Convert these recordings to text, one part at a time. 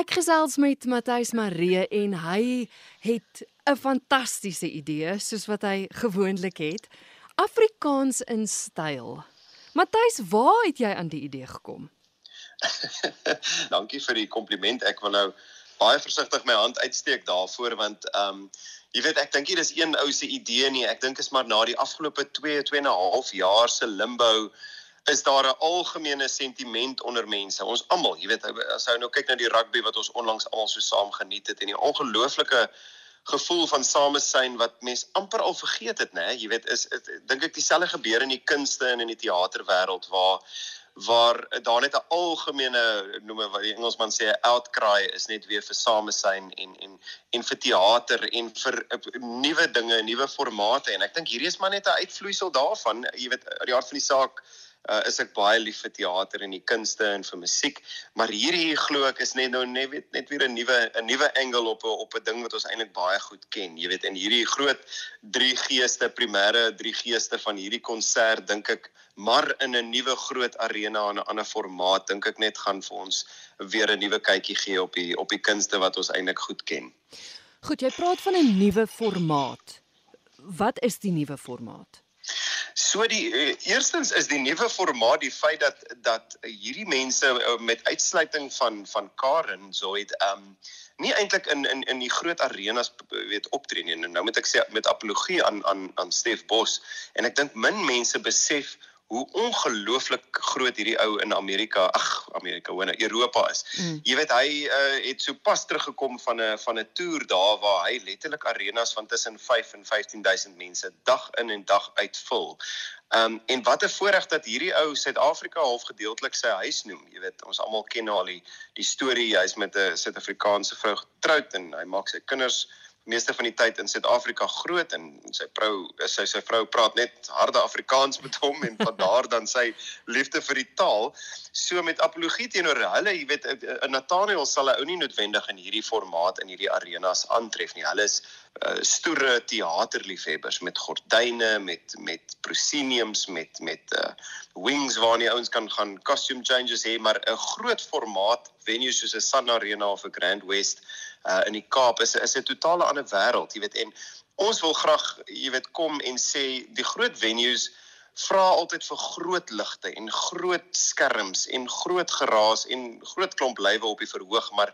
Ek gesels met Matthys Maree en hy het 'n fantastiese idee soos wat hy gewoonlik het. Afrikaans in styl. Matthys, waar het jy aan die idee gekom? Dankie vir die kompliment. Ek wil nou baie versigtig my hand uitsteek daarvoor want ehm um, jy weet ek dink dit is een ou se idee nie. Ek dink is maar na die afgelope 2 2 en 'n half jaar se limbo is daar 'n algemene sentiment onder mense. Ons almal, jy weet, as jy nou kyk na die rugby wat ons onlangs almal so saam geniet het en die ongelooflike gevoel van samesyn wat mense amper al vergeet het, nê? Jy weet, is dink ek dieselfde gebeur in die kunste en in die teaterwêreld waar waar daar net 'n algemene noem wat die Engelsman sê 'n outcry is net weer vir samesyn en en en vir teater en vir uh, nuwe dinge, nuwe formate en ek dink hierdie is maar net 'n uitvloeisel daarvan. Jy weet, die hart van die saak uh, is ek baie lief vir teater en die kunste en vir musiek, maar hierdie glo ek is net nou net weet net weer 'n nuwe 'n nuwe angle op 'n op 'n ding wat ons eintlik baie goed ken. Jy weet, in hierdie groot drie geeste, primêre drie geeste van hierdie konsert dink ek maar in 'n nuwe groot arena en 'n ander formaat dink ek net gaan vir ons weer 'n nuwe kykie gee op die op die kunste wat ons eintlik goed ken. Goed, jy praat van 'n nuwe formaat. Wat is die nuwe formaat? So die uh, eerstens is die nuwe formaat die feit dat dat hierdie mense uh, met uitsluiting van van Karen Zoid um nie eintlik in in in die groot arenas weet optree nie. Nou moet ek sê met apologie aan aan aan Stef Bos en ek dink min mense besef hoe ongelooflik groot hierdie ou in Amerika, ag Amerika, hoe in Europa is. Mm. Jy weet hy uh, het so pas teruggekom van 'n van 'n toer daar waar hy letterlik arenas van tussen 5 en 15000 mense dag in en dag uit vul. Um en wat 'n voorreg dat hierdie ou Suid-Afrika half gedeeltelik sy huis noem. Jy weet, ons almal ken al die die storie, hy's met 'n Suid-Afrikaanse vrou getroud en hy maak sy kinders meeste van die tyd in Suid-Afrika groot en sy vrou sy sy vrou praat net harde Afrikaans met hom en van daar dan sy liefde vir die taal. So met apologie teenoor hulle jy weet 'n Nathaniel sal hy ou nie noodwendig in hierdie formaat in hierdie arenas aantref nie. Hulle is uh, stoere teaterliefhebbers met gordyne met met prosceniums met met uh, wings waar nie ouens kan gaan costume changes hê maar 'n groot formaat venue soos 'n Sun Arena of 'n Grand West uh, in die Kaap is is 'n totale ander wêreld, jy weet en ons wil graag jy weet kom en sê die groot venues vra altyd vir groot ligte en groot skerms en groot geraas en groot klomp lywe op die verhoog maar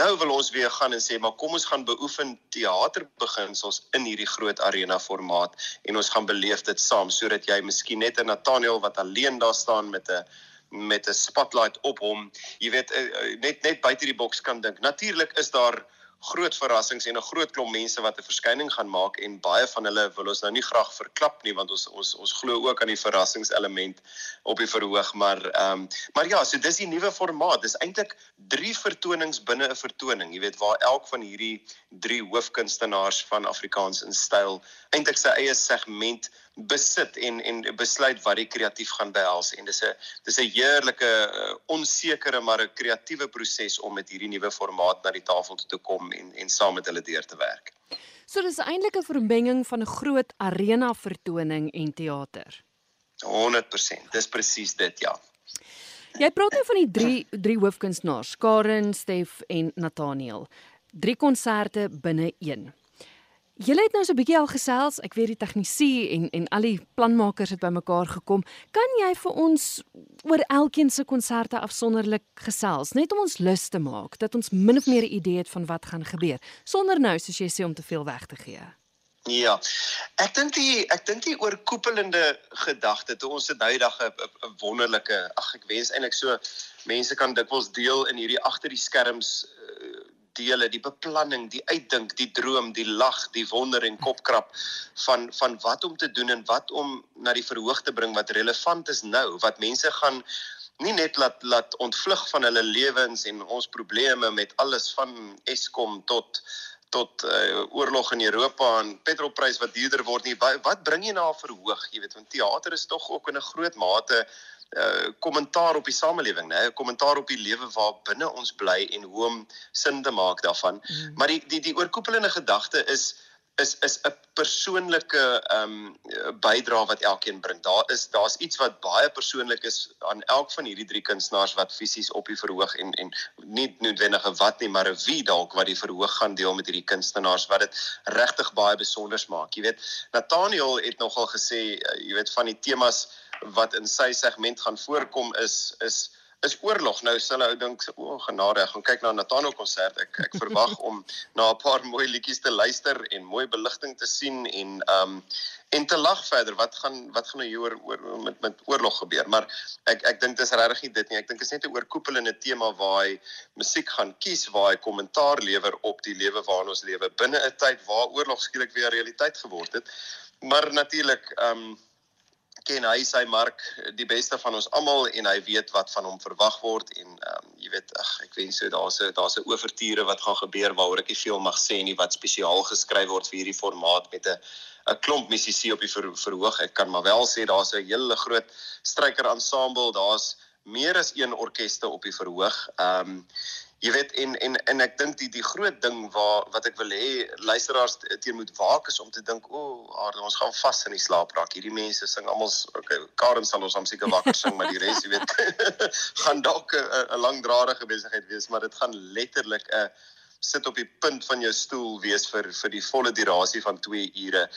nou wil ons weer gaan en sê maar kom ons gaan beoefen teaterbeginsels in hierdie groot arena formaat en ons gaan beleef dit saam sodat jy miskien net 'n Nathaniel wat alleen daar staan met 'n met 'n spotlight op hom. Jy weet eh, eh, net net buite die boks kan dink. Natuurlik is daar groot verrassings en 'n groot klomp mense wat 'n verskyning gaan maak en baie van hulle wil ons nou nie graag verklap nie want ons ons ons glo ook aan die verrassingselement op die verhoog maar ehm um, maar ja so dis die nuwe formaat dis eintlik drie vertonings binne 'n vertoning jy weet waar elk van hierdie drie hoofkunstenaars van Afrikaans in styl eintlik sy eie segment besit en en besluit wat die kreatief gaan behels en dis 'n dis 'n heerlike uh, onsekere maar 'n kreatiewe proses om met hierdie nuwe formaat na die tafel toe te kom en en saam met hulle deur te werk. So dis eintlik 'n vermenging van 'n groot arena vertoning en teater. 100%. Dis presies dit, ja. Jy praat nou van die drie drie hoofkunstenaars, Karen, Stef en Nathaniel. Drie konserte binne een. Julle het nou so 'n bietjie al gesels. Ek weet die tegnisie en en al die planmakers het bymekaar gekom. Kan jy vir ons oor elkeen se konserte afsonderlik gesels, net om ons lus te maak dat ons min of meer 'n idee het van wat gaan gebeur, sonder nou soos jy sê om te veel weg te gee? Ja. Ek dink die ek dink die oorkoepelende gedagte toe ons dit hydag 'n wonderlike, ag ek wens eintlik so mense kan dikwels deel in hierdie agter die skerms dele, die beplanning, die uitdink, die droom, die lag, die wonder en kopkrap van van wat om te doen en wat om na die verhoog te bring wat relevant is nou, wat mense gaan nie net laat laat ontvlug van hulle lewens en ons probleme met alles van Eskom tot tot uh, oorlog in Europa en petrolprys wat duurder word nie wat, wat bring jy na verhoog jy weet want teater is tog ook in 'n groot mate kommentaar uh, op die samelewing, né? 'n Kommentaar op die lewe waar binne ons bly en hoe om sin te maak daarvan. Mm. Maar die die die oorkoepelende gedagte is is is 'n persoonlike ehm um, bydrae wat elkeen bring. Daar is daar's iets wat baie persoonlik is aan elk van hierdie drie kunstenaars wat fisies op die verhoog en en nie noodwendig 'n wat nie, maar 'n wie dalk wat die verhoog gaan deel met hierdie kunstenaars wat dit regtig baie besonder maak. Jy weet, Nathaniel het nogal gesê, uh, jy weet van die temas wat in sy segment gaan voorkom is is is oorlog. Nou sal ou dink, o, oh, genade, ek gaan kyk na 'n Nathaniel konsert. Ek ek verwag om na 'n paar mooi liedjies te luister en mooi beligting te sien en um en te lag verder. Wat gaan wat gaan nou hier oor, oor met met oorlog gebeur? Maar ek ek dink dis regtig nie dit nie. Ek dink dit is net 'n oorkoepelende tema waar hy musiek gaan kies, waar hy kommentaar lewer op die lewe waarin ons lewe binne 'n tyd waar oorlog skielik weer realiteit geword het. Maar natuurlik um ken hy sy mark die beste van ons almal en hy weet wat van hom verwag word en ehm um, jy weet ag ek wens so daar's 'n daar's 'n oorture wat gaan gebeur waaroor ek nie veel mag sê nie wat spesiaal geskryf word vir hierdie formaat met 'n 'n klomp musisië op die ver, verhoog. Ek kan maar wel sê daar's 'n hele groot stryker ensemble daar's meer as een orkeste op die verhoog. Ehm um, Jy weet en en en ek dink die die groot ding waar wat ek wil hê luisteraars teen moet waak is om te dink o, oh, ons gaan vas in die slaap raak. Hierdie mense sing almal okay, Karen sal ons hom seker wakker sing, maar die res, jy weet, gaan dalk 'n langdradige besigheid wees, maar dit gaan letterlik 'n sit op die punt van jou stoel wees vir vir die volle durasie van 2 ure.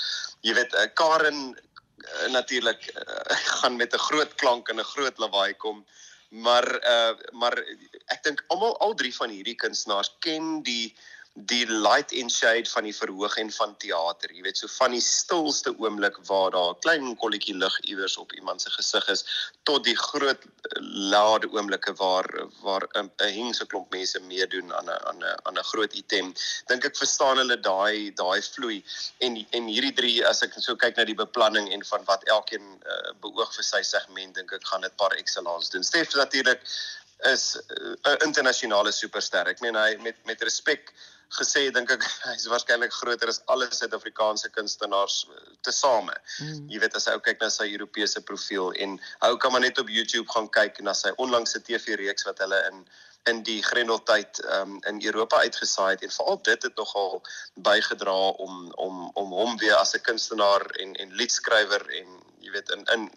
Jy weet, Karen uh, natuurlik uh, gaan met 'n groot klank en 'n groot lawaai kom maar uh maar ek dink almal al drie van hierdie kunstenaars ken die die light and shade van die verhoog en van teater. Jy weet so van die stilste oomblik waar daar 'n klein kolletjie lig iewers op iemand se gesig is tot die groot lade oomblikke waar waar 'n hengse klomp mense meedoen aan 'n aan 'n aan 'n groot item. Dink ek verstaan hulle daai daai vloei en en hierdie drie as ek so kyk na die beplanning en van wat elkeen uh, beoog vir sy segment dink ek gaan dit paar excellence doen. Stef natuurlik is uh, 'n internasionale superster. Ek meen hy met met respek gesê dink ek hy's waarskynlik groter as alle Suid-Afrikaanse kunstenaars eh, tesame. Mm. Jy weet as jy kyk na sy Europese profiel en hou kan maar net op YouTube gaan kyk na sy onlangse TV-reeks wat hulle in in die Grendeltyd um, in Europa uitgesaai het en veral dit het nogal bygedra om om om hom weer as 'n kunstenaar en en liedskrywer en jy weet in in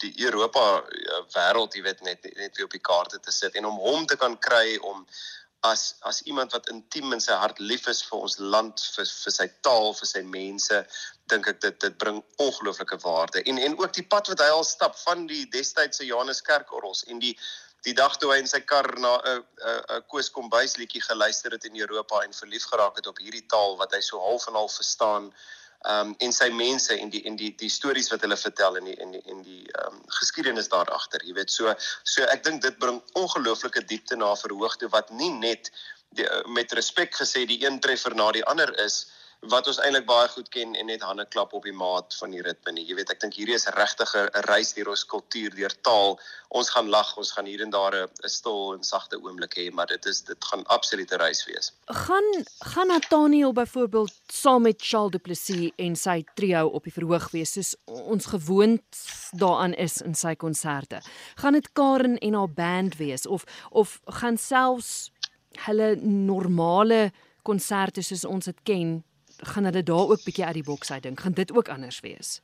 die Europa uh, wêreld jy weet net net weer op die kaarte te sit en om hom te kan kry om as as iemand wat intiem in sy hart lief is vir ons land vir vir sy taal vir sy mense dink ek dit dit bring ongelooflike waarde. En en ook die pad wat hy al stap van die destydse Johanneskerk orgels en die die dag toe hy in sy kar na 'n 'n 'n Koos Kombuis liedjie geluister het in Europa en verlief geraak het op hierdie taal wat hy so half en half verstaan ehm um, en sy mense en die en die die stories wat hulle vertel en die en die en die ehm um, geskiedenis daar agter, jy weet. So so ek dink dit bring ongelooflike diepte na verhoogte wat nie net die, met respek gesê die een treffer na die ander is wat ons eintlik baie goed ken en net hande klap op die maat van die ritme nie. Jy weet, ek dink hierdie is regtig 'n reis deur ons kultuur, deur taal. Ons gaan lag, ons gaan hier en daar 'n stil en sagte oomblik hê, maar dit is dit gaan absoluut 'n reis wees. Gaan gaan Nathaniel byvoorbeeld saam met Charles Du Plessis en sy trio op die verhoog wees soos ons gewoond daaraan is in sy konserte. Gaan dit Karen en haar band wees of of gaan selfs hulle normale konserte soos ons dit ken gaan hulle daar ook bietjie uit die boks uit dink. Gaan dit ook anders wees?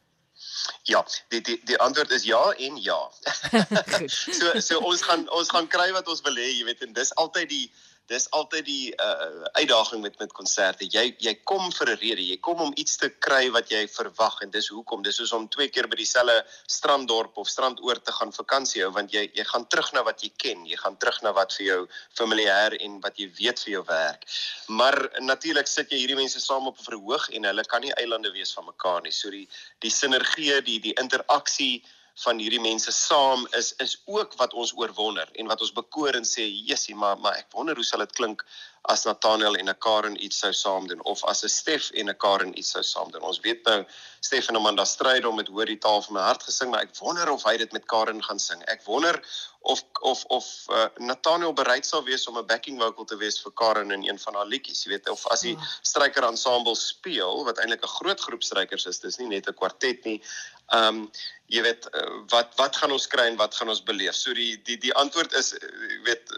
Ja, die die die antwoord is ja en ja. so so ons gaan ons gaan kry wat ons wil hê, jy weet en dis altyd die dis altyd die uh, uitdaging met met konserte. Jy jy kom vir 'n rede. Jy kom om iets te kry wat jy verwag en dis hoekom. Dis soos om twee keer by dieselfde stranddorp of strandoord te gaan vakansie hou want jy jy gaan terug na wat jy ken. Jy gaan terug na wat vir jou familier en wat jy weet vir jou werk. Maar natuurlik sit jy hierdie mense saam op 'n verhoog en hulle kan nie eilande wees van mekaar nie. So die die sinergie, die die interaksie van hierdie mense saam is is ook wat ons oorwonder en wat ons bekoor en sê Jessie maar maar ek wonder hoe sal dit klink as Nathaniel en 'n Karen iets sou saam doen of as 'n Stef en 'n Karen iets sou saam doen. Ons weet nou Stef en Amanda stryd om met hoor die taal van my hart gesing, maar ek wonder of hy dit met Karen gaan sing. Ek wonder of of of uh, Nathaniel bereid sal wees om 'n backing vocal te wees vir Karen in een van haar liedjies, jy weet, of as hy stryker ensemble speel wat eintlik 'n groot groep strykers is, dis nie net 'n kwartet nie. Ehm um, jy weet uh, wat wat gaan ons kry en wat gaan ons beleef? So die die die antwoord is jy weet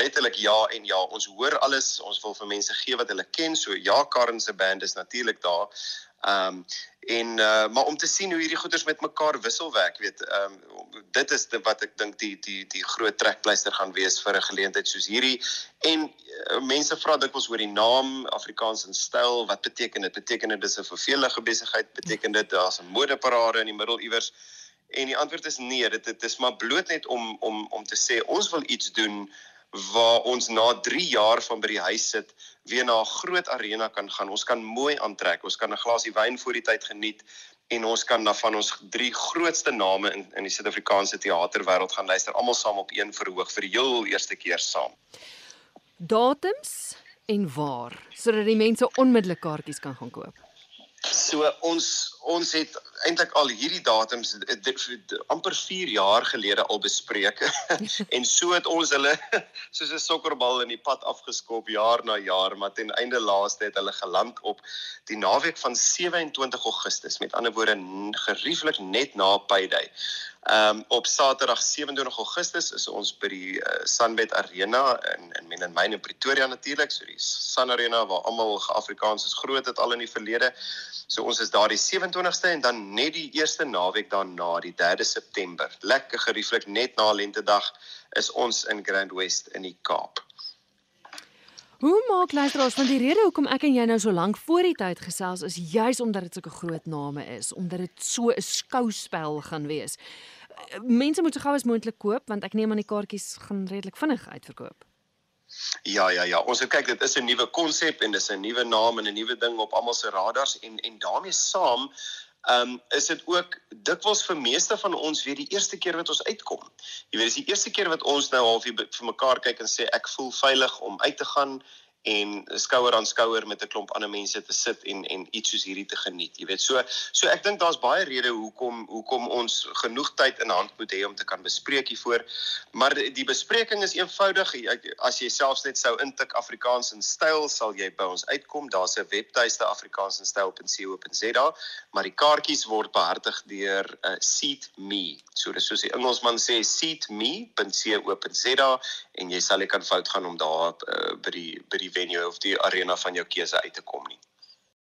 letterlik ja en ja. Ons hoor alles. Ons wil vir mense gee wat hulle ken. So ja, Karen se band is natuurlik daar. Ehm um, en uh, maar om te sien hoe hierdie goeders met mekaar wisselwerk, weet, ehm um, dit is dit wat ek dink die die die groot trekpleister gaan wees vir 'n geleentheid soos hierdie. En uh, mense vra dikwels oor die naam Afrikaans in styl, wat beteken dit? Beteken dit dis 'n vervelige besigheid? Beteken dit daar's 'n modeparade in die middel iewers? En die antwoord is nee, dit dit is maar bloot net om om om te sê ons wil iets doen waar ons na 3 jaar van by die huis sit weer na 'n groot arena kan gaan. Ons kan mooi aantrek. Ons kan 'n glasie wyn voor die tyd geniet en ons kan na van ons drie grootste name in in die Suid-Afrikaanse teaterwêreld gaan luister almal saam op een verhoog vir die heel eerste keer saam. Datums en waar sodat die mense onmiddellik kaartjies kan gaan koop. So ons ons het eintlik al hierdie datums amper 4 jaar gelede al bespreek en so het ons hulle soos 'n sokkerbal in die pad afgeskop jaar na jaar maar ten einde laaste het hulle geland op die naweek van 27 Augustus met ander woorde gerieflik net na Payday. Ehm um, op Saterdag 27 Augustus is ons by die uh, Sunbet Arena in in Menenmyn in Pretoria natuurlik, so die Sun Arena waar almal Afrikaans is groot het al in die verlede. So ons is daar die 27ste en dan net die eerste naweek daarna, die 3de September. Lekker gerieflik net na Lentedag is ons in Grand West in die Kaap. Hoe maak luisteraars van die rede hoekom ek en jy nou so lank voor die tyd gesels is juis omdat dit sulke groot name is, omdat dit so 'n skouspel gaan wees mense moet so gou as moontlik koop want ek neem aan die kaartjies gaan redelik vinnig uitverkoop. Ja ja ja, ons kyk dit is 'n nuwe konsep en dis 'n nuwe naam en 'n nuwe ding op almal se radars en en daarmee saam Ehm um, is dit ook dikwels vir meeste van ons weer die eerste keer wat ons uitkom. Jy weet, dis die eerste keer wat ons nou half vir mekaar kyk en sê ek voel veilig om uit te gaan en skouer aan skouer met 'n klomp ander mense te sit en en iets soos hierdie te geniet. Jy weet, so so ek dink daar's baie redes hoekom hoekom ons genoeg tyd in hand moet hê om te kan bespreek hiervoor. Maar die, bespreking is eenvoudig. As jy selfs net sou intik Afrikaans in styl, sal jy by ons uitkom. Daar's 'n webtuiste afrikaansinstyl.co.za, maar die kaartjies word behartig deur uh, Seat Me. So dis soos die Engelsman sê seatme.co.za en jy sal ek kan fout gaan om daar uh, by die by die venue of die arena van jou keuse uit te kom nie.